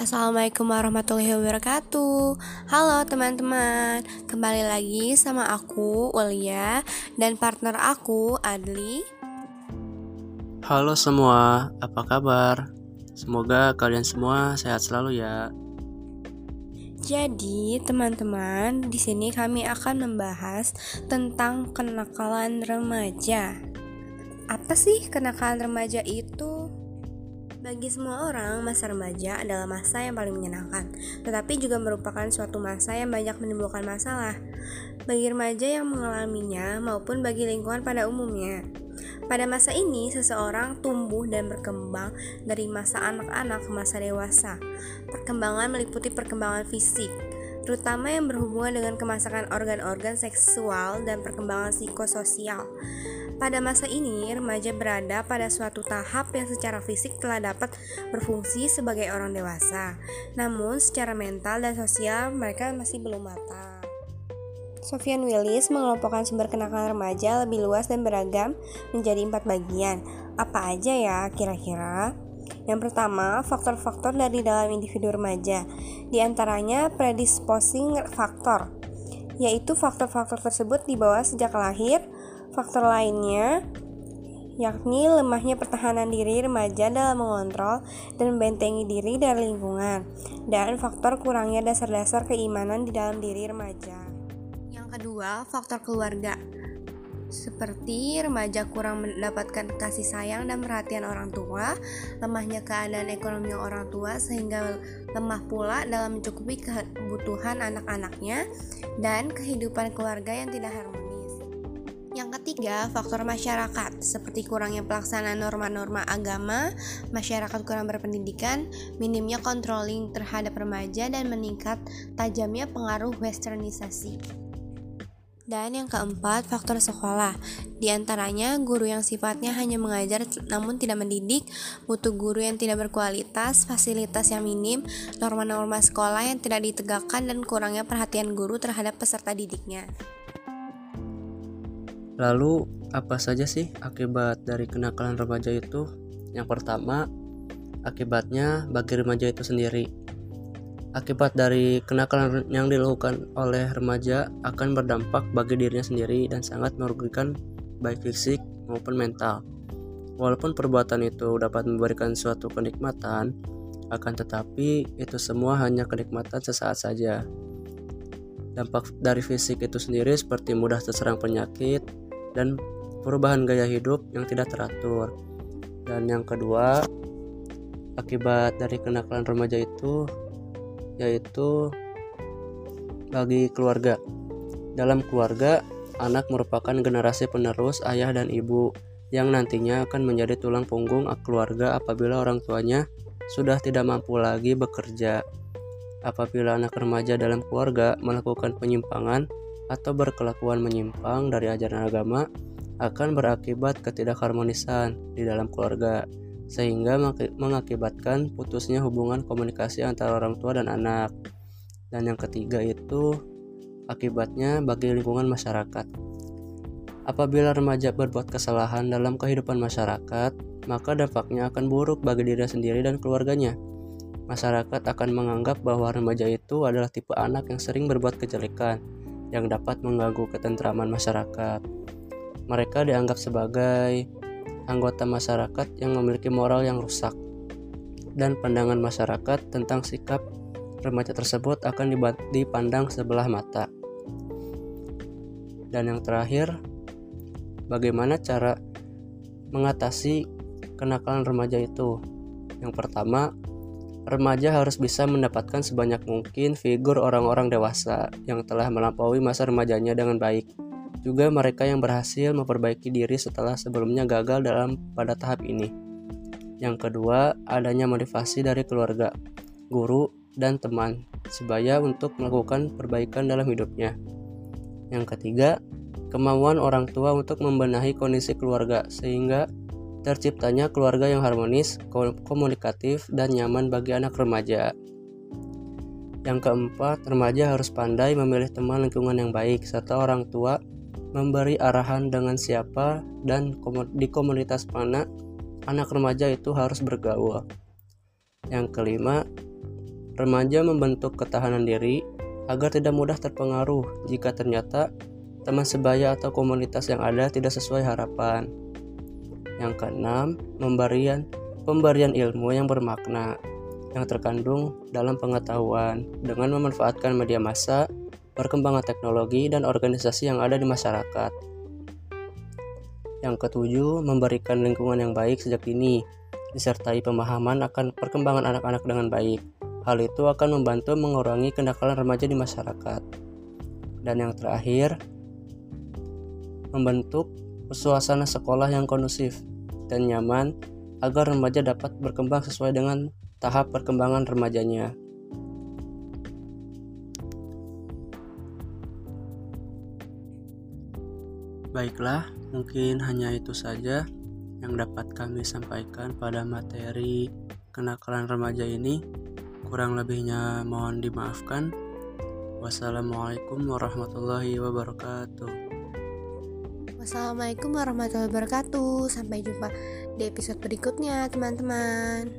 Assalamualaikum warahmatullahi wabarakatuh Halo teman-teman Kembali lagi sama aku, Ulia Dan partner aku, Adli Halo semua, apa kabar? Semoga kalian semua sehat selalu ya jadi, teman-teman, di sini kami akan membahas tentang kenakalan remaja. Apa sih kenakalan remaja itu? Bagi semua orang, masa remaja adalah masa yang paling menyenangkan, tetapi juga merupakan suatu masa yang banyak menimbulkan masalah bagi remaja yang mengalaminya maupun bagi lingkungan pada umumnya. Pada masa ini, seseorang tumbuh dan berkembang dari masa anak-anak ke masa dewasa. Perkembangan meliputi perkembangan fisik, terutama yang berhubungan dengan kemasakan organ-organ seksual dan perkembangan psikososial. Pada masa ini, remaja berada pada suatu tahap yang secara fisik telah dapat berfungsi sebagai orang dewasa, namun secara mental dan sosial mereka masih belum matang. Sofian Willis mengelompokkan sumber kenakalan remaja lebih luas dan beragam menjadi empat bagian. Apa aja ya kira-kira? Yang pertama, faktor-faktor dari dalam individu remaja. Di antaranya predisposing faktor, yaitu faktor-faktor tersebut dibawa sejak lahir, Faktor lainnya yakni lemahnya pertahanan diri remaja dalam mengontrol dan membentengi diri dari lingkungan, dan faktor kurangnya dasar-dasar keimanan di dalam diri remaja. Yang kedua, faktor keluarga. Seperti remaja kurang mendapatkan kasih sayang dan perhatian orang tua, lemahnya keadaan ekonomi orang tua sehingga lemah pula dalam mencukupi kebutuhan anak-anaknya, dan kehidupan keluarga yang tidak harmonis. Yang ketiga, faktor masyarakat, seperti kurangnya pelaksanaan norma-norma agama, masyarakat kurang berpendidikan, minimnya controlling terhadap remaja, dan meningkat tajamnya pengaruh westernisasi. Dan yang keempat, faktor sekolah. Di antaranya, guru yang sifatnya hanya mengajar namun tidak mendidik, butuh guru yang tidak berkualitas, fasilitas yang minim, norma-norma sekolah yang tidak ditegakkan, dan kurangnya perhatian guru terhadap peserta didiknya. Lalu, apa saja sih akibat dari kenakalan remaja itu? Yang pertama, akibatnya bagi remaja itu sendiri. Akibat dari kenakalan yang dilakukan oleh remaja akan berdampak bagi dirinya sendiri dan sangat merugikan baik fisik maupun mental. Walaupun perbuatan itu dapat memberikan suatu kenikmatan, akan tetapi itu semua hanya kenikmatan sesaat saja. Dampak dari fisik itu sendiri seperti mudah terserang penyakit, dan perubahan gaya hidup yang tidak teratur. Dan yang kedua, akibat dari kenakalan remaja itu yaitu bagi keluarga. Dalam keluarga, anak merupakan generasi penerus ayah dan ibu yang nantinya akan menjadi tulang punggung keluarga apabila orang tuanya sudah tidak mampu lagi bekerja. Apabila anak remaja dalam keluarga melakukan penyimpangan atau berkelakuan menyimpang dari ajaran agama akan berakibat ketidakharmonisan di dalam keluarga sehingga mengakibatkan putusnya hubungan komunikasi antara orang tua dan anak. Dan yang ketiga itu akibatnya bagi lingkungan masyarakat. Apabila remaja berbuat kesalahan dalam kehidupan masyarakat, maka dampaknya akan buruk bagi diri sendiri dan keluarganya. Masyarakat akan menganggap bahwa remaja itu adalah tipe anak yang sering berbuat kejelekan, yang dapat mengganggu ketentraman masyarakat. Mereka dianggap sebagai anggota masyarakat yang memiliki moral yang rusak, dan pandangan masyarakat tentang sikap remaja tersebut akan dipandang sebelah mata. Dan yang terakhir, bagaimana cara mengatasi kenakalan remaja itu? Yang pertama, Remaja harus bisa mendapatkan sebanyak mungkin figur orang-orang dewasa yang telah melampaui masa remajanya dengan baik. Juga mereka yang berhasil memperbaiki diri setelah sebelumnya gagal dalam pada tahap ini. Yang kedua, adanya motivasi dari keluarga, guru, dan teman sebaya untuk melakukan perbaikan dalam hidupnya. Yang ketiga, kemauan orang tua untuk membenahi kondisi keluarga sehingga terciptanya keluarga yang harmonis, komunikatif, dan nyaman bagi anak remaja. Yang keempat, remaja harus pandai memilih teman lingkungan yang baik, serta orang tua memberi arahan dengan siapa dan di komunitas mana anak remaja itu harus bergaul. Yang kelima, remaja membentuk ketahanan diri agar tidak mudah terpengaruh jika ternyata teman sebaya atau komunitas yang ada tidak sesuai harapan. Yang keenam, pemberian pemberian ilmu yang bermakna yang terkandung dalam pengetahuan dengan memanfaatkan media massa, perkembangan teknologi dan organisasi yang ada di masyarakat. Yang ketujuh, memberikan lingkungan yang baik sejak dini, disertai pemahaman akan perkembangan anak-anak dengan baik. Hal itu akan membantu mengurangi kenakalan remaja di masyarakat. Dan yang terakhir, membentuk suasana sekolah yang kondusif dan nyaman agar remaja dapat berkembang sesuai dengan tahap perkembangan remajanya. Baiklah, mungkin hanya itu saja yang dapat kami sampaikan pada materi kenakalan remaja ini. Kurang lebihnya mohon dimaafkan. Wassalamualaikum warahmatullahi wabarakatuh. Wassalamualaikum warahmatullahi wabarakatuh. Sampai jumpa di episode berikutnya, teman-teman.